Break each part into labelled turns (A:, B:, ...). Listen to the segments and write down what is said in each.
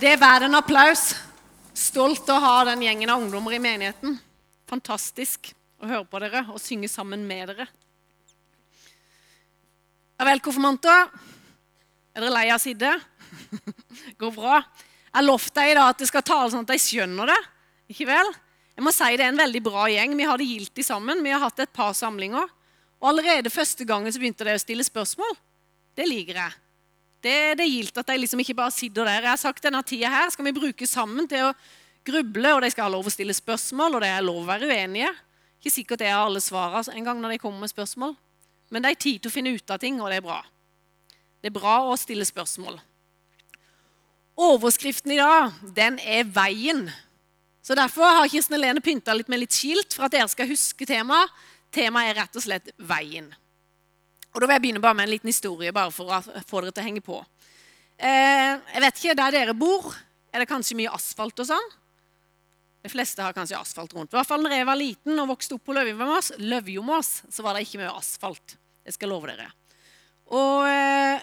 A: Det er verdt en applaus. Stolt å ha den gjengen av ungdommer i menigheten. Fantastisk å høre på dere og synge sammen med dere. Ja vel, konfirmanter. Er dere lei av å sitte? Går bra. Jeg lovte deg i dag at det skal tale sånn at de skjønner det. Ikke vel? Jeg må si Det er en veldig bra gjeng. Vi har det gildt sammen. Vi har hatt et par samlinger. Og allerede første gangen så begynte de å stille spørsmål. Det liker jeg. Det, det er gildt at de liksom ikke bare sitter der. Jeg har sagt denne tida her skal vi bruke sammen til å gruble, og de skal ha lov å stille spørsmål, og det er lov å være uenige. Ikke sikkert jeg har alle svarene en gang når de kommer med spørsmål. Men det er tid til å finne ut av ting, og det er bra. Det er bra å stille spørsmål. Overskriften i dag, den er 'Veien'. Så Derfor har Kirsten Helene pynta litt med litt skilt for at dere skal huske temaet. Temaet er rett og slett 'Veien'. Og Da vil jeg begynne bare med en liten historie, bare for å få dere til å henge på. Eh, jeg vet ikke, Der dere bor, er det kanskje mye asfalt og sånn? De fleste har kanskje asfalt rundt. I hvert fall når jeg var liten og vokste opp på Løvjomås, Løvjomås så var det ikke mye asfalt. Det skal jeg love dere. Og eh,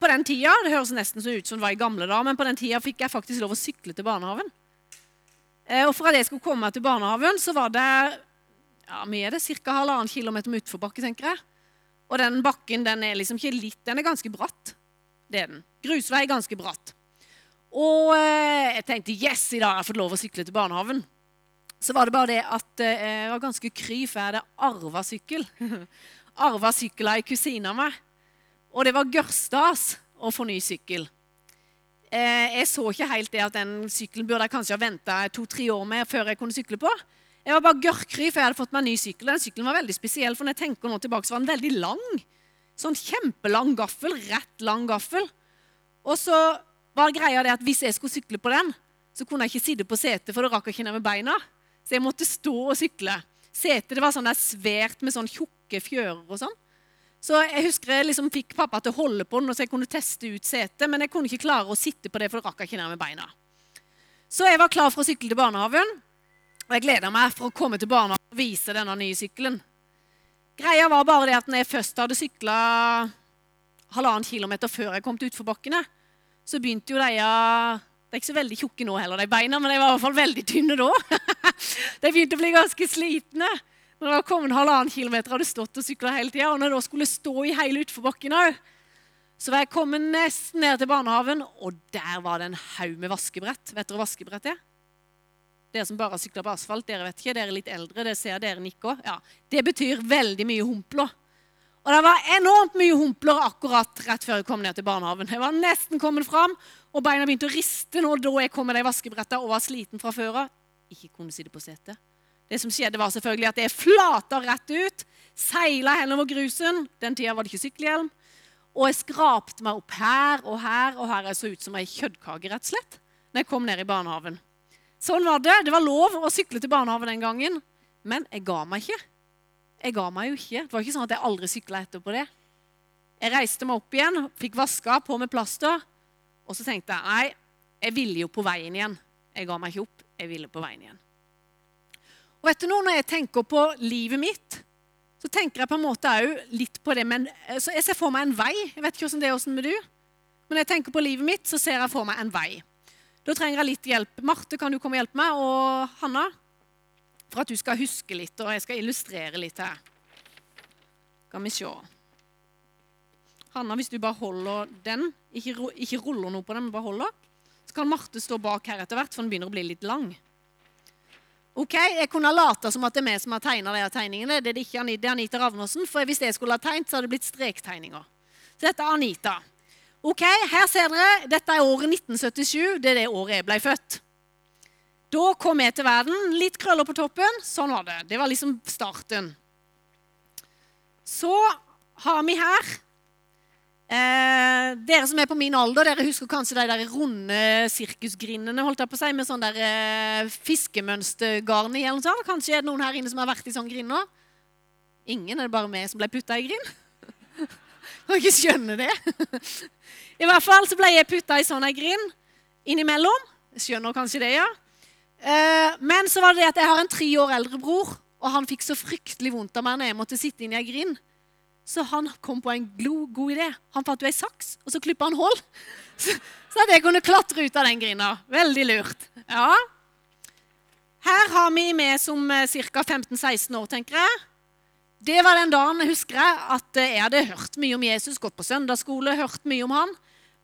A: på den tida, Det høres nesten ut som det var i gamle dager, men på den tida fikk jeg faktisk lov å sykle til barnehagen. Eh, og For at jeg skulle komme til barnehagen, så var det ja, mye er det, ca. halvannen kilometer med utforbakke, tenker jeg. Og den bakken den er liksom ikke litt, den er ganske bratt. Det er den. Grusvei ganske bratt. Og eh, jeg tenkte yes, i dag har jeg fått lov å sykle til barnehagen. Så var det bare det at eh, jeg var ganske kry, for jeg hadde arva sykkel. arva sykkel av ei kusine av meg. Og det var gørstas å få ny sykkel. Eh, jeg så ikke helt det at den sykkelen burde jeg kanskje ha venta to-tre år med før jeg kunne sykle på. Jeg var bare gørrkry, for jeg hadde fått meg en ny sykkel. Den sykkelen var veldig spesiell, for når jeg tenker nå tilbake, så var den veldig lang. Sånn kjempelang gaffel. Rett lang gaffel. Og så var greia det at hvis jeg skulle sykle på den, så kunne jeg ikke sitte på setet, for det rakk jeg ikke ned med beina. Så jeg måtte stå og sykle. Setet det var sånn der svært med sånn tjukke fjører og sånn. Så jeg husker jeg liksom fikk pappa til å holde på den, så jeg kunne teste ut setet, men jeg kunne ikke klare å sitte på det, for det rakk jeg ikke ned med beina. Så jeg var klar for å sykle til barnehagen. Og jeg gleda meg for å komme til barnehagen og vise denne nye sykkelen. Greia var bare det at når jeg først hadde sykla halvannen kilometer før jeg kom til utforbakkene, så begynte jo de De er ikke så veldig tjukke nå heller, de beina, men de var i hvert fall veldig tynne da. de begynte å bli ganske slitne. Når det var kommet halvannen kilometer, hadde stått og sykla hele tida. Og når jeg da skulle stå i hele utforbakken òg, så var jeg kommet nesten ned til barnehagen, og der var det en haug med vaskebrett. Vet dere hva vaskebrett er? Dere som bare sykler på asfalt, dere vet ikke. Dere er litt eldre. det ser dere nikker. Ja, Det betyr veldig mye humpler. Og det var enormt mye humpler akkurat rett før jeg kom ned til barnehagen. Jeg var nesten kommet fram, og beina begynte å riste nå da jeg kom med de vaskebretta og var sliten fra før av. Ikke kunne sitte på setet. Det som skjedde, var selvfølgelig at jeg flata rett ut, seila henover grusen. Den tida var det ikke sykkelhjelm. Og jeg skrapte meg opp her og her, og her jeg så ut som ei kjøttkake, rett og slett, når jeg kom ned i barnehagen. Sånn var det. Det var lov å sykle til barnehagen den gangen. Men jeg ga meg ikke. Jeg ga meg jo ikke. Det var ikke sånn at jeg aldri sykla etterpå det. Jeg reiste meg opp igjen, fikk vaska på med plaster. Og så tenkte jeg nei, jeg ville jo på veien igjen. Jeg ga meg ikke opp. Jeg ville på veien igjen. Og vet du noe, Når jeg tenker på livet mitt, så tenker jeg på en måte òg litt på det men, Jeg ser for meg en vei. Jeg vet ikke hvordan det er åssen med du. Men når jeg tenker på livet mitt, så ser jeg for meg en vei. Da trenger jeg litt hjelp. Marte, kan du komme og hjelpe meg? Og Hanna? For at du skal huske litt, og jeg skal illustrere litt her. Skal vi se. Hanna, hvis du bare holder den, ikke, ikke ruller noe på den, men bare holder, så kan Marte stå bak her etter hvert, for den begynner å bli litt lang. Ok, Jeg kunne ha lata som at det er vi som har tegna de tegningene. Det er det ikke det er Anita Ravnåsen, for hvis jeg skulle ha tegnet, så hadde det blitt strektegninger. Så dette er Anita. Ok, Her ser dere. Dette er året 1977. Det er det året jeg ble født. Da kom jeg til verden. Litt krøller på toppen. Sånn var det. Det var liksom starten. Så har vi her eh, Dere som er på min alder, dere husker kanskje de der runde sirkusgrindene holdt jeg på å si, med sånn der eh, fiskemønstergarn i. eller noe sånt. Kanskje er det noen her inne som har vært i sånn grinder? Ingen? Er det bare meg som ble putta i grind? Kan skjønner skjønne det. I hvert fall så ble jeg putta i sånn ei grind innimellom. Skjønner kanskje det, ja. Eh, men så var det det at jeg har en tre år eldre bror, og han fikk så fryktelig vondt av meg når jeg måtte sitte inni ei grind. Så han kom på en god idé. Han fant jo ei saks, og så klippa han hull. Så, Så at jeg kunne klatre ut av den grinda. Veldig lurt. Ja. Her har vi med som ca. 15-16 år, tenker jeg. Det var den dagen jeg husker jeg, at jeg hadde hørt mye om Jesus, gått på søndagsskole, hørt mye om han.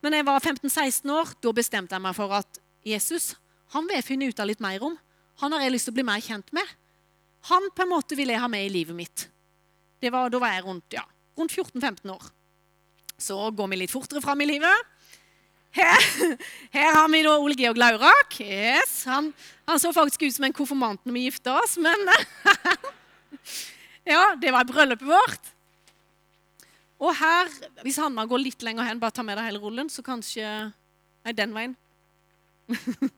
A: Men jeg var 15-16 år, da bestemte jeg meg for at Jesus han vil jeg finne ut av litt mer om. Han har jeg lyst til å bli mer kjent med. Han på en måte vil jeg ha med i livet mitt. Var, da var jeg rundt, ja, rundt 14-15 år. Så går vi litt fortere fram i livet. Her, her, har vi da Ole Georg Laurak. Yes, han, han, så faktisk ut som en konfirmant når vi gifta oss, men Ja, det var bryllupet vårt. Og her, hvis Hanna går litt lenger hen, bare ta med deg hele rullen, så kanskje Nei, den veien.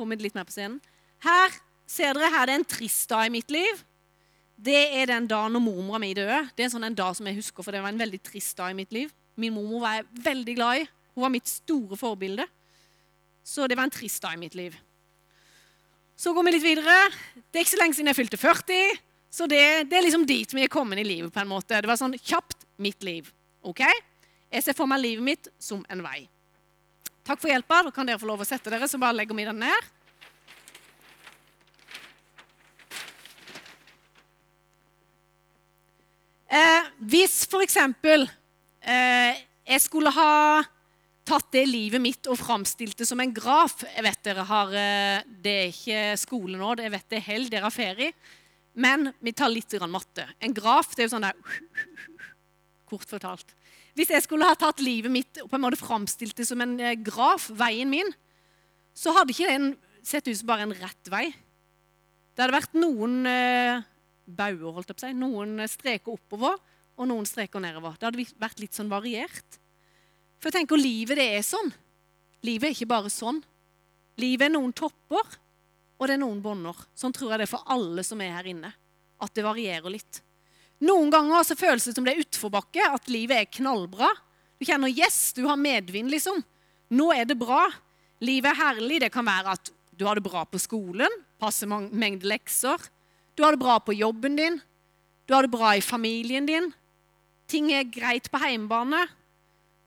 A: Med litt mer på scenen. Her ser dere, her er det en trist dag i mitt liv. Det er den dagen når mormora mi døde. Det er sånn en dag som jeg husker, for det var en veldig trist dag i mitt liv. Min mormor var jeg veldig glad i. Hun var mitt store forbilde. Så det var en trist dag i mitt liv. Så går vi litt videre. Det er ikke så lenge siden jeg fylte 40. Så det, det, er liksom dit vi er kommet i livet. på en måte. Det var sånn kjapt mitt liv. ok? Jeg ser for meg livet mitt som en vei. Takk for hjelpa. Da kan dere få lov å sette dere, så bare legger vi den ned. Eh, hvis f.eks. Eh, jeg skulle ha tatt det livet mitt og framstilt det som en graf Jeg vet dere har, eh, Det er ikke skole nå, jeg vet det er helg, dere har ferie. Men vi tar litt matte. En graf det er jo sånn der Kort fortalt. Hvis jeg skulle ha tatt livet mitt og på en måte framstilt det som en eh, graf, veien min, så hadde ikke den sett ut som bare en rett vei. Det hadde vært noen eh, bauger, holdt jeg på å si, noen streker oppover og noen streker nedover. Det hadde vært litt sånn variert. For jeg tenker livet det er sånn. Livet er ikke bare sånn. Livet er noen topper, og det er noen bånder. Sånn tror jeg det er for alle som er her inne. At det varierer litt. Noen ganger så føles det som det er utforbakke, at livet er knallbra. Du kjenner yes, du har medvind, liksom. Nå er det bra. Livet er herlig. Det kan være at du har det bra på skolen, passe mengde lekser. Du har det bra på jobben din. Du har det bra i familien din. Ting er greit på hjemmebane.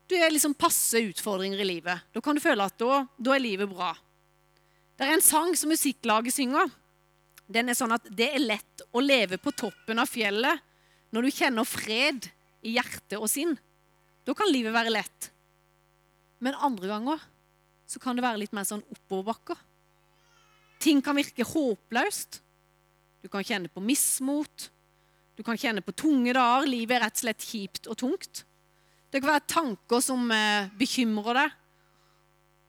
A: Du er liksom passe utfordringer i livet. Da kan du føle at da, da er livet bra. Det er en sang som musikklaget synger. Den er sånn at det er lett å leve på toppen av fjellet når du kjenner fred i hjerte og sinn. Da kan livet være lett. Men andre ganger så kan det være litt mer sånn oppoverbakker. Ting kan virke håpløst. Du kan kjenne på mismot. Du kan kjenne på tunge dager. Livet er rett og slett kjipt og tungt. Det kan være tanker som eh, bekymrer deg.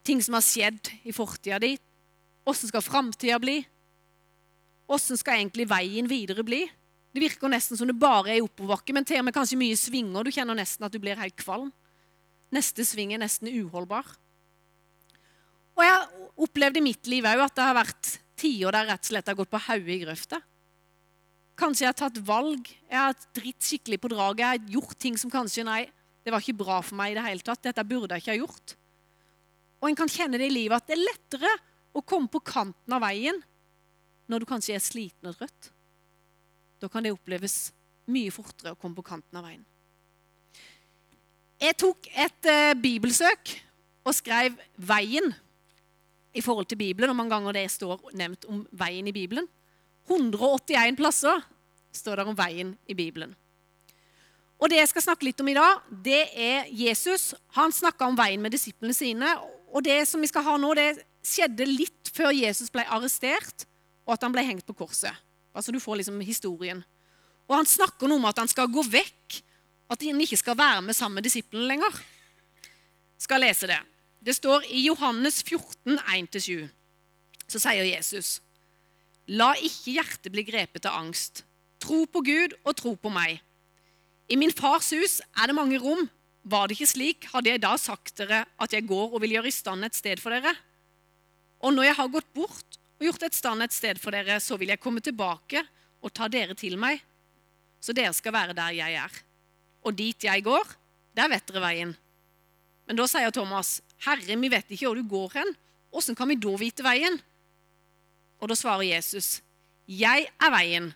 A: Ting som har skjedd i fortida di. Åssen skal framtida bli? Åssen skal egentlig veien videre bli? Det virker nesten som det bare er i oppoverbakke, men til og med kanskje mye svinger. Du kjenner nesten at du blir helt kvalm. Neste sving er nesten uholdbar. Og jeg har opplevd i mitt liv òg at det har vært tider der rett og slett har gått på hodet i grøfta. Kanskje jeg har tatt valg. Jeg har dritt skikkelig på draget. Jeg har gjort ting som kanskje Nei, det var ikke bra for meg i det hele tatt. Dette burde jeg ikke ha gjort. Og en kan kjenne det i livet at det er lettere å komme på kanten av veien når du kanskje er sliten og trøtt. Da kan det oppleves mye fortere å komme på kanten av veien. Jeg tok et uh, bibelsøk og skrev 'veien' i forhold til Bibelen. Hvor mange ganger det står nevnt om veien i Bibelen. 181 plasser står det om veien i Bibelen. Og Det jeg skal snakke litt om i dag, det er Jesus. Han snakka om veien med disiplene sine. Og det som vi skal ha nå, det skjedde litt før Jesus ble arrestert, og at han ble hengt på korset. Altså Du får liksom historien. Og han snakker noe om at han skal gå vekk, at han ikke skal være med sammen med disiplene lenger. Skal lese det. Det står i Johannes 14, 1-7. Så sier Jesus.: La ikke hjertet bli grepet av angst. Tro på Gud og tro på meg. I min fars hus er det mange rom. Var det ikke slik, hadde jeg da sagt dere at jeg går og vil gjøre i stand et sted for dere. Og når jeg har gått bort og gjort et stand et sted for dere, så vil jeg komme tilbake og ta dere til meg, så dere skal være der jeg er. Og dit jeg går, der vet dere veien. Men da sier Thomas, Herre, vi vet ikke hvor du går hen. Åssen kan vi da vite veien? Og da svarer Jesus, Jeg er veien,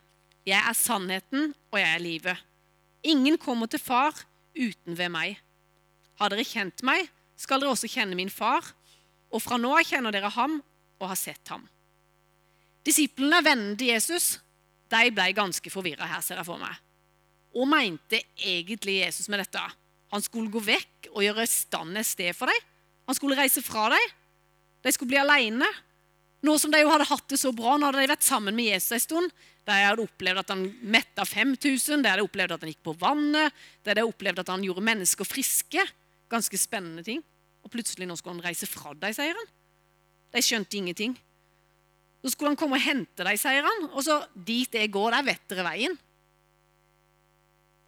A: jeg er sannheten, og jeg er livet. Ingen kommer til far uten ved meg. Har dere kjent meg, skal dere også kjenne min far, og fra nå kjenner dere ham og har sett ham. Disiplene, vennene til Jesus, de ble ganske forvirra her, ser jeg for meg. Og mente egentlig Jesus med dette? Han skulle gå vekk og gjøre stand et sted for dem. Han skulle reise fra dem. De skulle bli alene. Nå som de jo hadde hatt det så bra, nå hadde de vært sammen med Jesus en stund. De hadde opplevd at han metta 5000, de hadde opplevd at han gikk på vannet, de hadde opplevd at han gjorde mennesker friske. Ganske spennende ting. Og plutselig nå skulle han reise fra dem, sier han. De skjønte ingenting. Så skulle han komme og hente dem, sier han. Og så dit jeg går, der vet dere veien.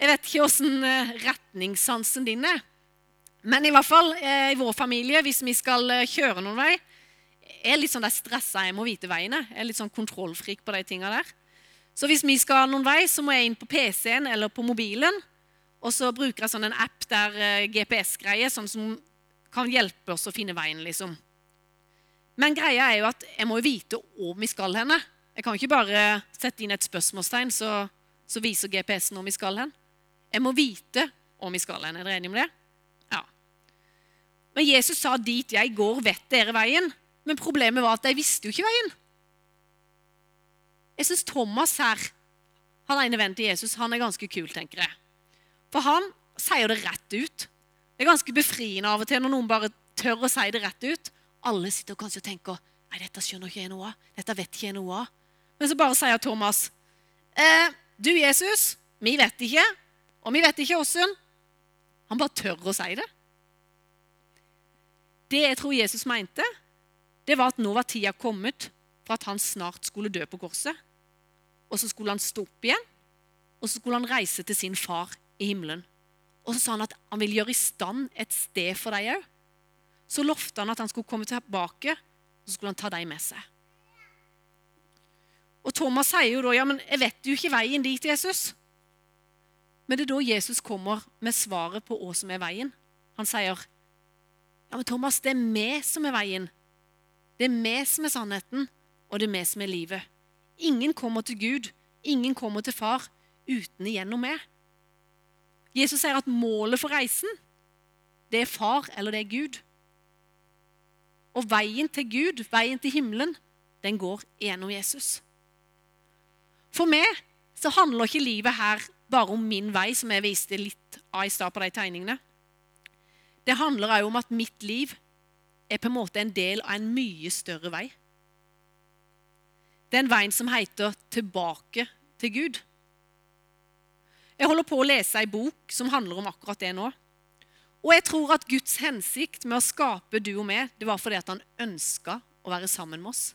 A: Jeg vet ikke åssen eh, retningssansen din er. Men i hvert fall eh, i vår familie, hvis vi skal eh, kjøre noen vei, jeg er litt sånn stressa. Jeg må vite veiene. Jeg er litt sånn kontrollfrik på de tinga der. Så hvis vi skal noen vei, så må jeg inn på PC-en eller på mobilen. Og så bruker jeg sånn en app der GPS-greier, sånn som kan hjelpe oss å finne veien, liksom. Men greia er jo at jeg må jo vite hvor vi skal henne. Jeg kan ikke bare sette inn et spørsmålstegn, så, så viser GPS-en hvor vi skal hen. Jeg må vite hvor vi skal hen. Er dere enige om det? Ja. Men Jesus sa dit jeg går, vet dere veien. Men problemet var at de visste jo ikke veien. Jeg syns Thomas her, han ene vennen til Jesus, han er ganske kul, tenker jeg. For han sier det rett ut. Det er ganske befriende av og til når noen bare tør å si det rett ut. Alle sitter kanskje og tenker nei, dette skjønner ikke jeg noe av. Dette vet ikke jeg noe av. Men så bare sier Thomas eh, du, Jesus, vi vet ikke, og vi vet ikke åssen. Han bare tør å si det. Det jeg tror Jesus mente, det var at nå var tida kommet for at han snart skulle dø på korset. Og så skulle han stå opp igjen, og så skulle han reise til sin far i himmelen. Og så sa han at han ville gjøre i stand et sted for deg òg. Så lovte han at han skulle komme tilbake, og så skulle han ta deg med seg. Og Thomas sier jo da ja, men jeg vet jo ikke veien dit, Jesus. Men det er da Jesus kommer med svaret på hva som er veien. Han sier, ja, men Thomas, det er vi som er veien. Det er vi som er sannheten, og det er vi som er livet. Ingen kommer til Gud, ingen kommer til Far uten igjennom meg. Jesus sier at målet for reisen, det er far eller det er Gud. Og veien til Gud, veien til himmelen, den går gjennom Jesus. For meg så handler ikke livet her bare om min vei, som jeg viste litt av i stad på de tegningene. Det handler òg om at mitt liv er på en måte en del av en mye større vei. Den veien som heter 'Tilbake til Gud'. Jeg holder på å lese ei bok som handler om akkurat det nå. Og jeg tror at Guds hensikt med å skape du og meg, det var fordi at han ønska å være sammen med oss.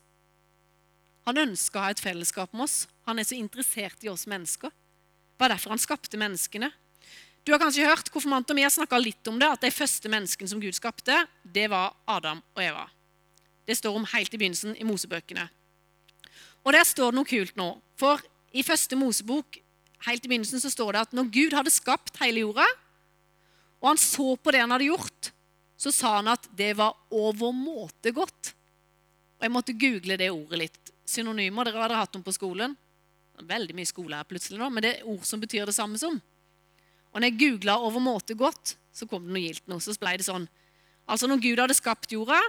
A: Han ønska å ha et fellesskap med oss. Han er så interessert i oss mennesker. Det var derfor han skapte menneskene. Du har kanskje hørt konfirmanter, vi har litt om det, at de første menneskene som Gud skapte, det var Adam og Eva. Det står om helt i begynnelsen i Mosebøkene. Og der står det noe kult nå. For i første Mosebok helt i begynnelsen så står det at når Gud hadde skapt hele jorda, og han så på det han hadde gjort, så sa han at det var overmåte godt. Og Jeg måtte google det ordet litt. Synonymer dere hadde hatt om på skolen. Veldig mye skole her plutselig nå, men det er ord som betyr det samme som. Og når jeg googla 'overmåte godt', så kom det noe gildt noe. Så ble det sånn Altså, når Gud hadde skapt jorda,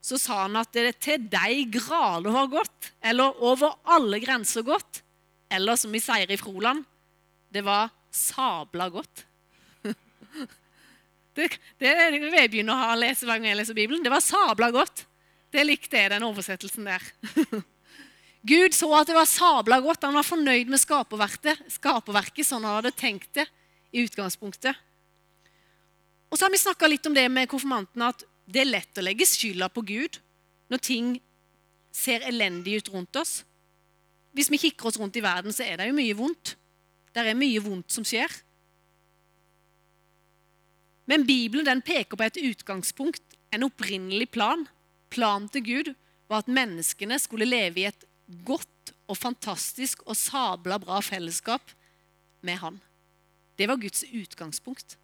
A: så sa han at det er til deg grader var godt, eller over alle grenser godt, eller som vi sier i Froland, det var sabla godt. Det, det vi begynner begynne å lese hver gang jeg leser Bibelen. Det var sabla godt. Det likte jeg, den oversettelsen der. Gud så at det var sabla godt. Han var fornøyd med skaperverket, skaperverket sånn han hadde tenkt det i utgangspunktet. Og så har vi snakka litt om det med konfirmantene, at det er lett å legge skylda på Gud når ting ser elendig ut rundt oss. Hvis vi kikker oss rundt i verden, så er det jo mye vondt. Det er mye vondt som skjer. Men Bibelen den peker på et utgangspunkt, en opprinnelig plan. Planen til Gud var at menneskene skulle leve i et godt og fantastisk og sabla bra fellesskap med Han. Det var Guds utgangspunkt.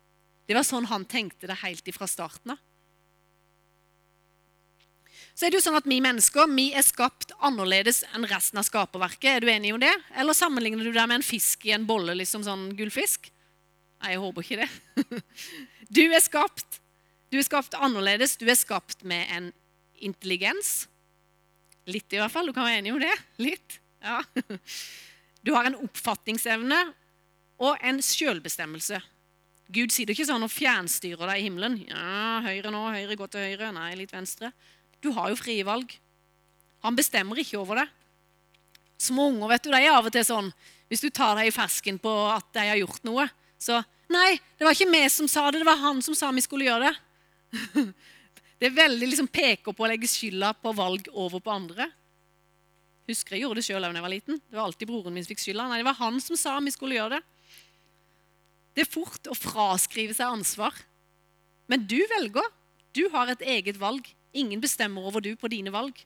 A: Det var sånn han tenkte det helt ifra starten av så er det jo sånn at vi mennesker vi er skapt annerledes enn resten av skaperverket. Er du enig om det? Eller sammenligner du det med en fisk i en bolle, liksom sånn gullfisk? Nei, jeg håper ikke det. Du er skapt. Du er skapt annerledes. Du er skapt med en intelligens. Litt, i hvert fall. Du kan være enig om det? Litt. Ja. Du har en oppfatningsevne og en selvbestemmelse. Gud sier det ikke sånn og fjernstyrer deg i himmelen. Ja, høyre nå, høyre, gå til høyre. Nei, litt venstre. Du har jo frie valg. Han bestemmer ikke over det. Små unger vet du, de er av og til sånn Hvis du tar deg i fersken på at de har gjort noe, så Nei, det var ikke vi som sa det, det var han som sa vi skulle gjøre det. Det er veldig liksom peker på å legge skylda på valg over på andre. Husker jeg gjorde det sjøl da jeg var liten. Det var alltid broren min som fikk skylda. Nei, det var han som sa vi skulle gjøre det. Det er fort å fraskrive seg ansvar. Men du velger. Du har et eget valg. Ingen bestemmer over du på dine valg.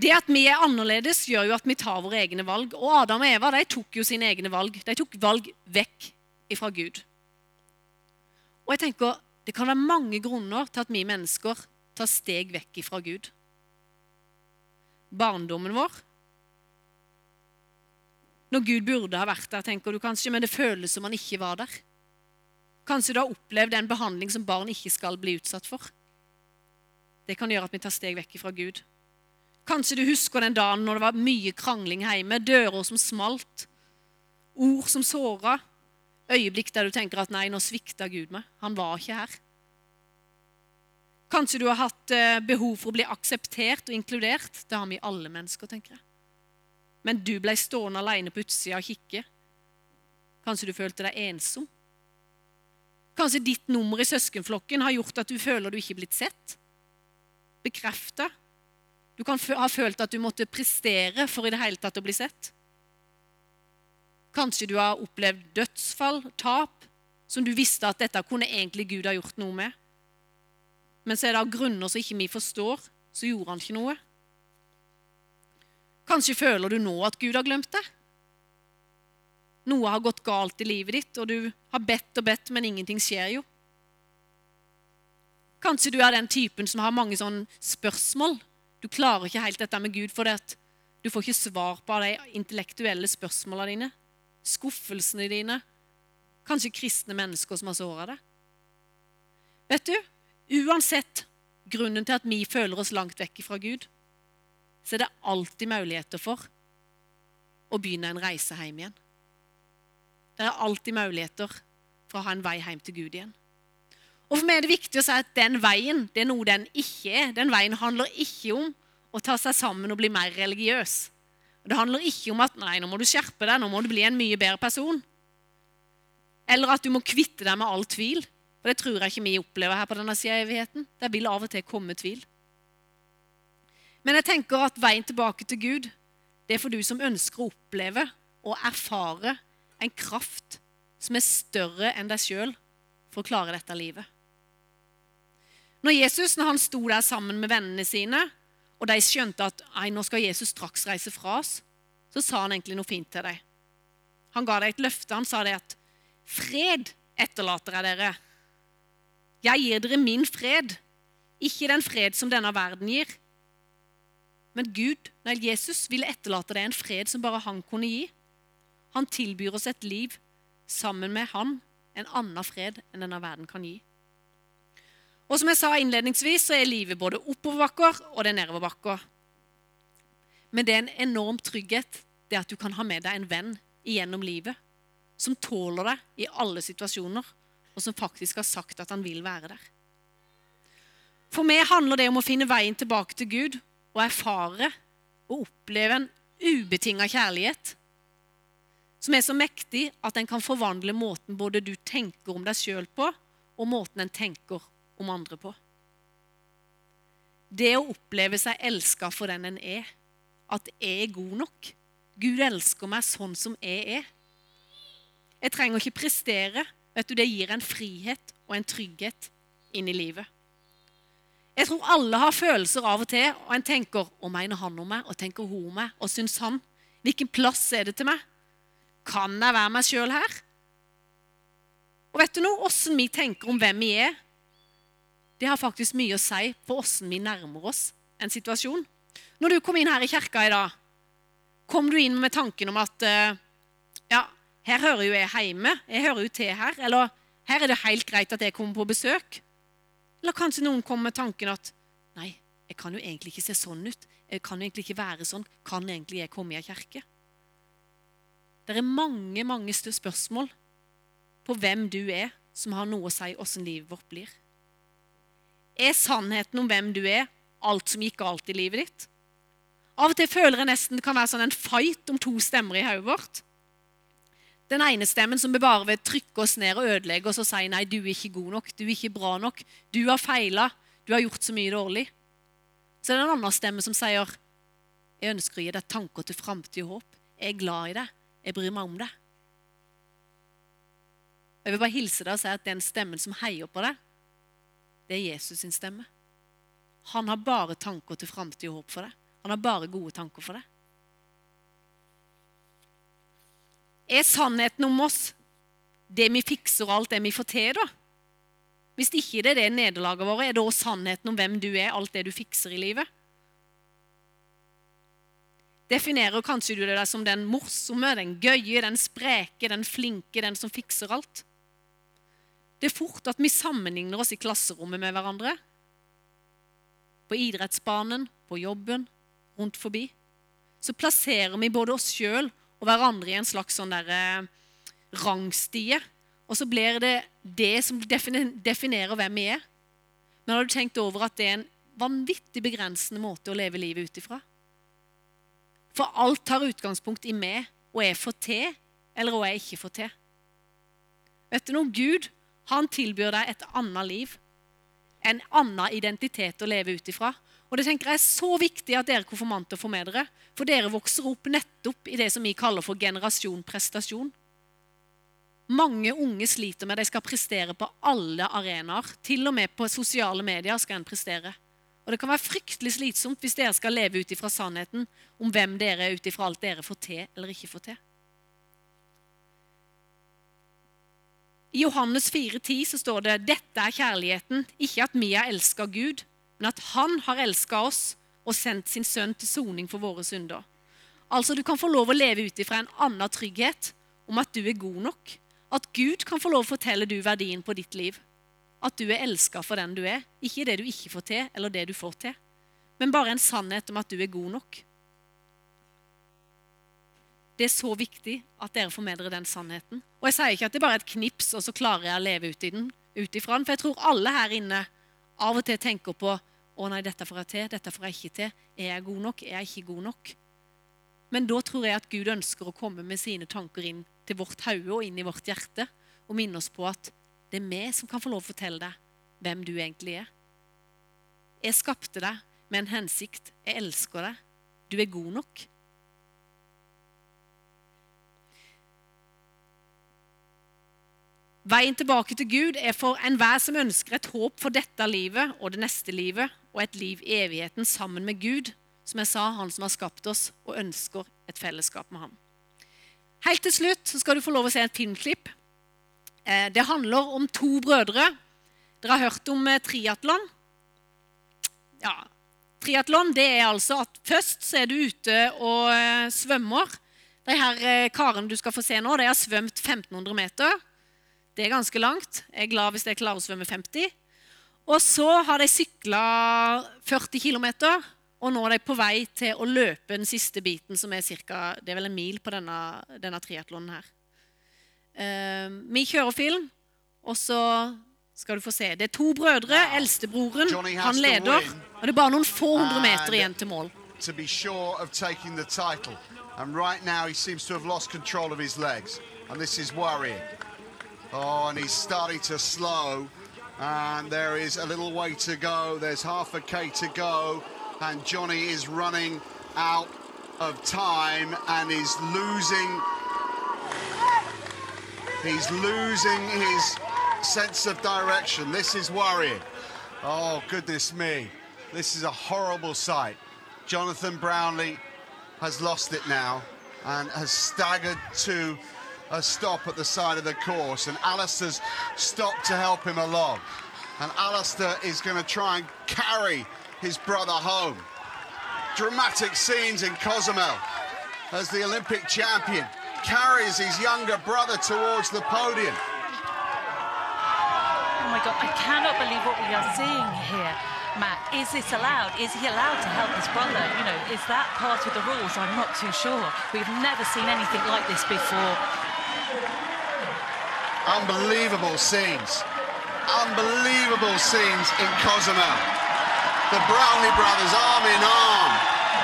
A: Det at vi er annerledes, gjør jo at vi tar våre egne valg. Og Adam og Eva de tok jo sine egne valg. De tok valg vekk ifra Gud. Og jeg tenker, Det kan være mange grunner til at vi mennesker tar steg vekk ifra Gud. Barndommen vår. Når Gud burde ha vært der, tenker du kanskje, men det føles som han ikke var der. Kanskje du har opplevd en behandling som barn ikke skal bli utsatt for. Det kan gjøre at vi tar steg vekk fra Gud. Kanskje du husker den dagen når det var mye krangling hjemme, dører som smalt, ord som såra, øyeblikk der du tenker at nei, nå svikta Gud meg. Han var ikke her. Kanskje du har hatt eh, behov for å bli akseptert og inkludert. Det har vi alle mennesker, tenker jeg. Men du ble stående alene på utsida og kikke. Kanskje du følte deg ensom. Kanskje ditt nummer i søskenflokken har gjort at du føler du ikke er blitt sett. Bekrefta du kan ha følt at du måtte prestere for i det hele tatt å bli sett. Kanskje du har opplevd dødsfall, tap, som du visste at dette kunne egentlig Gud ha gjort noe med. Men så er det av grunner som ikke vi forstår, så gjorde han ikke noe. Kanskje føler du nå at Gud har glemt deg. Noe har gått galt i livet ditt, og du har bedt og bedt, men ingenting skjer jo. Kanskje du er den typen som har mange sånne spørsmål du klarer ikke helt dette med Gud, for du får ikke svar på de intellektuelle spørsmålene dine. Skuffelsene dine. Kanskje kristne mennesker som har såra deg. Vet du, uansett grunnen til at vi føler oss langt vekk fra Gud, så er det alltid muligheter for å begynne en reise hjem igjen. Det er alltid muligheter for å ha en vei hjem til Gud igjen. Og For meg er det viktig å si at den veien det er noe den ikke er. Den veien handler ikke om å ta seg sammen og bli mer religiøs. Det handler ikke om at nei, nå må du skjerpe deg, nå må du bli en mye bedre person. Eller at du må kvitte deg med all tvil. For det tror jeg ikke vi opplever her på denne sida av evigheten. Der vil av og til komme tvil. Men jeg tenker at veien tilbake til Gud, det er for du som ønsker å oppleve og erfare en kraft som er større enn deg sjøl for å klare dette livet. Når Jesus når han sto der sammen med vennene sine, og de skjønte at nå skal Jesus straks reise fra oss, så sa han egentlig noe fint til dem. Han ga dem et løfte. Han sa det at fred etterlater jeg dere. Jeg gir dere min fred, ikke den fred som denne verden gir. Men Gud, nei, Jesus ville etterlate deg en fred som bare han kunne gi. Han tilbyr oss et liv sammen med han, en annen fred enn denne verden kan gi. Og som jeg sa innledningsvis, så er livet både oppoverbakker og det er nedoverbakker. Men det er en enorm trygghet det at du kan ha med deg en venn igjennom livet som tåler deg i alle situasjoner, og som faktisk har sagt at han vil være der. For meg handler det om å finne veien tilbake til Gud og erfare og oppleve en ubetinga kjærlighet som er så mektig at den kan forvandle måten både du tenker om deg sjøl på, og måten en tenker om andre på. Det å oppleve seg elska for den en er, at jeg er god nok. Gud elsker meg sånn som jeg er. Jeg trenger ikke prestere. Vet du, Det gir en frihet og en trygghet inn i livet. Jeg tror alle har følelser av og til, og en tenker Hva mener han om meg? Og tenker hun om meg? Og syns han? Hvilken plass er det til meg? Kan jeg være meg sjøl her? Og vet du noe? Åssen vi tenker om hvem vi er, det har faktisk mye å si for åssen vi nærmer oss en situasjon. Når du kom inn her i kirka i dag, kom du inn med tanken om at eh, ja, her hører jo jeg hjemme, jeg hører jo til her. Eller Her er det helt greit at jeg kommer på besøk. Eller kanskje noen kommer med tanken at nei, jeg kan jo egentlig ikke se sånn ut. Jeg kan jo egentlig ikke være sånn. Kan egentlig jeg komme i ei kirke? Det er mange, mange spørsmål på hvem du er, som har noe å si åssen livet vårt blir. Er sannheten om hvem du er, alt som gikk galt i livet ditt? Av og til føler jeg nesten det kan være sånn en fight om to stemmer i hodet vårt. Den ene stemmen som bare vil trykke oss ned og ødelegge oss og si nei, du er ikke god nok, du er ikke bra nok, du har feila, du har gjort så mye dårlig. Så er det en annen stemme som sier jeg ønsker å gi deg tanker til framtid og håp. Jeg er glad i deg. Jeg bryr meg om deg. Jeg vil bare hilse deg og si at den stemmen som heier på deg, det er Jesus sin stemme. Han har bare tanker til framtid og håp for deg. Han har bare gode tanker for deg. Er sannheten om oss det vi fikser og alt det vi får til, da? Hvis ikke det er det nederlaget vårt, er da sannheten om hvem du er, alt det du fikser i livet? Definerer kanskje du deg som den morsomme, den gøye, den spreke, den flinke, den som fikser alt? Det er fort at vi sammenligner oss i klasserommet med hverandre. På idrettsbanen, på jobben, rundt forbi. Så plasserer vi både oss sjøl og hverandre i en slags sånn der, eh, rangstie. Og så blir det det som definerer hvem vi er. Men har du tenkt over at det er en vanvittig begrensende måte å leve livet ut ifra? For alt tar utgangspunkt i meg og jeg får til, eller hva jeg ikke får til. Vet du noe? Gud han tilbyr deg et annet liv. En annen identitet å leve ut ifra. Og det tenker jeg er så viktig at dere konfirmanter får med dere. For dere vokser opp nettopp i det som vi kaller for generasjon prestasjon. Mange unge sliter med at de skal prestere på alle arenaer. Til og med på sosiale medier skal en prestere. Og det kan være fryktelig slitsomt hvis dere skal leve ut ifra sannheten om hvem dere er ut ifra alt dere får til eller ikke får til. I Johannes 4,10 så står det dette er kjærligheten, ikke at vi har elska Gud, men at Han har elska oss og sendt sin sønn til soning for våre synder. Altså, Du kan få lov å leve ut ifra en annen trygghet om at du er god nok. At Gud kan få lov å fortelle du verdien på ditt liv. At du er elska for den du er, ikke det du ikke får til, eller det du får til. Men bare en sannhet om at du er god nok. Det er så viktig at dere får med dere den sannheten. Og jeg sier ikke at det bare er et knips, og så klarer jeg å leve ut, i den, ut ifra den. For jeg tror alle her inne av og til tenker på å nei, dette får jeg til, dette får jeg ikke til. Er jeg god nok? Er jeg ikke god nok? Men da tror jeg at Gud ønsker å komme med sine tanker inn til vårt hode og inn i vårt hjerte og minne oss på at det er vi som kan få lov å fortelle deg hvem du egentlig er. Jeg skapte deg med en hensikt. Jeg elsker deg. Du er god nok. Veien tilbake til Gud er for enhver som ønsker et håp for dette livet og det neste livet, og et liv i evigheten sammen med Gud, som jeg sa, han som har skapt oss, og ønsker et fellesskap med ham. Helt til slutt så skal du få lov å se et filmklipp. Eh, det handler om to brødre. Dere har hørt om eh, triatlon? Ja. Triatlon er altså at først så er du ute og eh, svømmer. De her karene du skal få se nå, de har svømt 1500 meter. Det er ganske langt. Jeg er glad hvis jeg klarer å svømme 50. Og så har de sykla 40 km, og nå er de på vei til å løpe den siste biten, som er cirka, Det er vel en mil på denne, denne triatlonen her. Uh, vi kjører film, og så skal du få se. Det er to brødre. Eldstebroren han leder. Og det er bare noen få hundre meter igjen til mål. To be sure of taking the title. And right now he seems to have lost control of his legs. And this is worrying. Oh, and he's starting to slow. And there is a little way to go. There's half a K to go. And Johnny is running out of time and is losing. He's losing his sense of direction. This is worrying. Oh, goodness me. This is a horrible sight. Jonathan Brownlee has lost it now and has staggered to a stop at the side of the course, and Alistair's stopped to help him along. And Alistair is going to try and carry his brother home. Dramatic scenes in Cozumel as the Olympic champion carries his younger brother towards the podium.
B: Oh my God, I cannot believe what we are seeing here. Matt, is this allowed? Is he allowed to help his brother? You know, is that part of the rules? I'm not too sure. We've never seen anything like this before.
C: Unbelievable scenes. Unbelievable scenes in Cozumel. The Brownlee brothers arm in arm,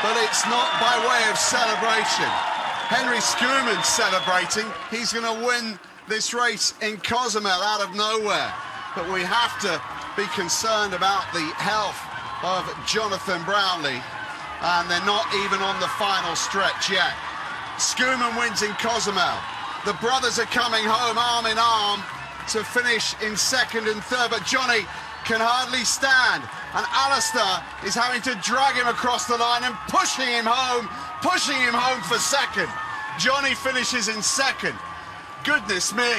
C: but it's not by way of celebration. Henry Schumann celebrating. He's going to win this race in Cozumel out of nowhere. But we have to be concerned about the health of Jonathan Brownlee. And they're not even on the final stretch yet. Schumann wins in Cozumel. The brothers are coming home arm in arm to finish in second and third, but Johnny can hardly stand. And Alistair is having to drag him across the line and pushing him home, pushing him home for second. Johnny finishes in second. Goodness me,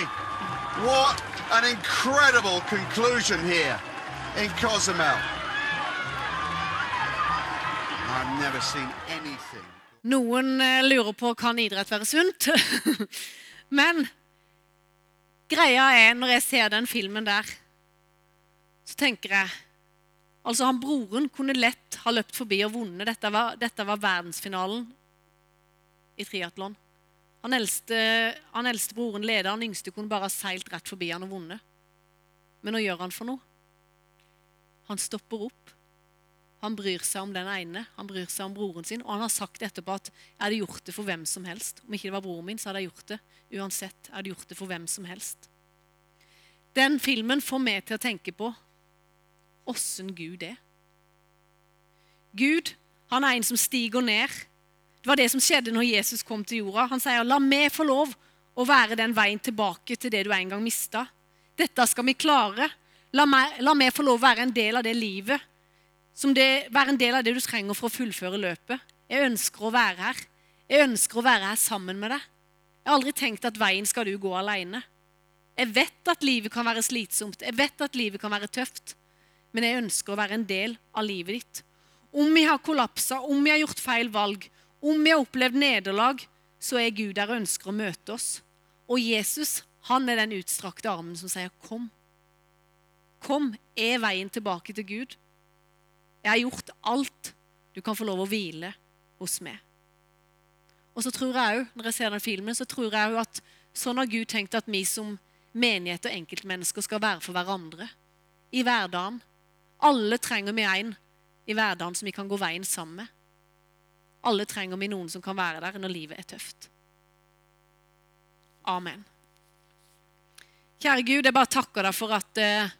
C: what an incredible conclusion here in Cozumel. I've never seen anything.
A: Noen eh, lurer på kan idrett være sunt. Men greia er, når jeg ser den filmen der, så tenker jeg Altså, han broren kunne lett ha løpt forbi og vunnet. Dette var, dette var verdensfinalen i triatlon. Han han eldste broren leder, han yngste kunne bare ha seilt rett forbi han og vunnet. Men hva gjør han for noe? Han stopper opp. Han bryr seg om den ene, han bryr seg om broren sin. Og han har sagt etterpå at jeg hadde gjort det for hvem som helst. Om ikke det var broren min, så hadde jeg gjort det. Uansett, jeg hadde gjort det for hvem som helst. Den filmen får meg til å tenke på åssen Gud er. Gud, han er en som stiger ned. Det var det som skjedde når Jesus kom til jorda. Han sier, 'La meg få lov å være den veien tilbake til det du en gang mista.' Dette skal vi klare. La meg, la meg få lov å være en del av det livet. Som det, være en del av det du trenger for å fullføre løpet. Jeg ønsker å være her. Jeg ønsker å være her sammen med deg. Jeg har aldri tenkt at veien skal du gå alene. Jeg vet at livet kan være slitsomt. Jeg vet at livet kan være tøft. Men jeg ønsker å være en del av livet ditt. Om vi har kollapsa, om vi har gjort feil valg, om vi har opplevd nederlag, så er Gud der og ønsker å møte oss. Og Jesus, han er den utstrakte armen som sier, 'Kom'. Kom er veien tilbake til Gud. Jeg har gjort alt. Du kan få lov å hvile hos meg. Og så tror jeg òg, når jeg ser den filmen, så tror jeg òg at sånn har Gud tenkt at vi som menighet og enkeltmennesker skal være for hverandre. I hverdagen. Alle trenger vi en i hverdagen som vi kan gå veien sammen med. Alle trenger vi noen som kan være der når livet er tøft. Amen. Kjære Gud, jeg bare takker deg for at eh,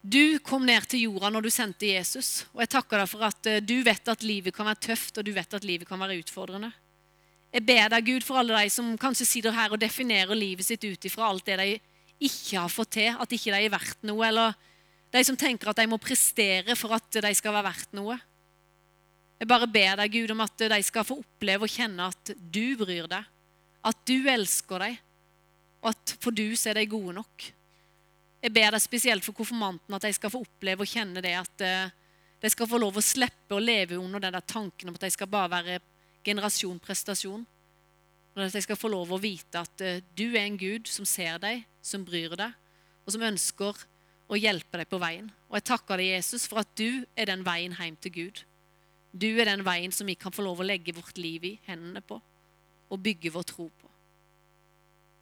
A: du kom ned til jorda når du sendte Jesus. Og jeg takker deg for at eh, du vet at livet kan være tøft, og du vet at livet kan være utfordrende. Jeg ber deg, Gud, for alle de som kanskje sitter her og definerer livet sitt ut ifra alt det de ikke har fått til, at ikke de er verdt noe, eller de som tenker at de må prestere for at de skal være verdt noe. Jeg bare ber deg, Gud, om at de skal få oppleve og kjenne at du bryr deg, at du elsker dem, og at for du så er de gode nok. Jeg ber deg spesielt for konfirmanten at de skal få oppleve og kjenne det at eh, de skal få lov å slippe å leve under den der tanken om at de skal bare være generasjon prestasjon. Men at de skal få lov å vite at eh, du er en Gud som ser deg, som bryr deg, og som ønsker å hjelpe deg på veien. Og jeg takker deg, Jesus, for at du er den veien hjem til Gud. Du er den veien som vi kan få lov å legge vårt liv i hendene på og bygge vår tro på.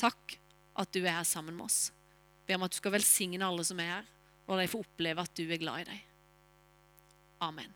A: Takk at du er her sammen med oss. Ber om at du skal velsigne alle som er her, og la de få oppleve at du er glad i dem. Amen.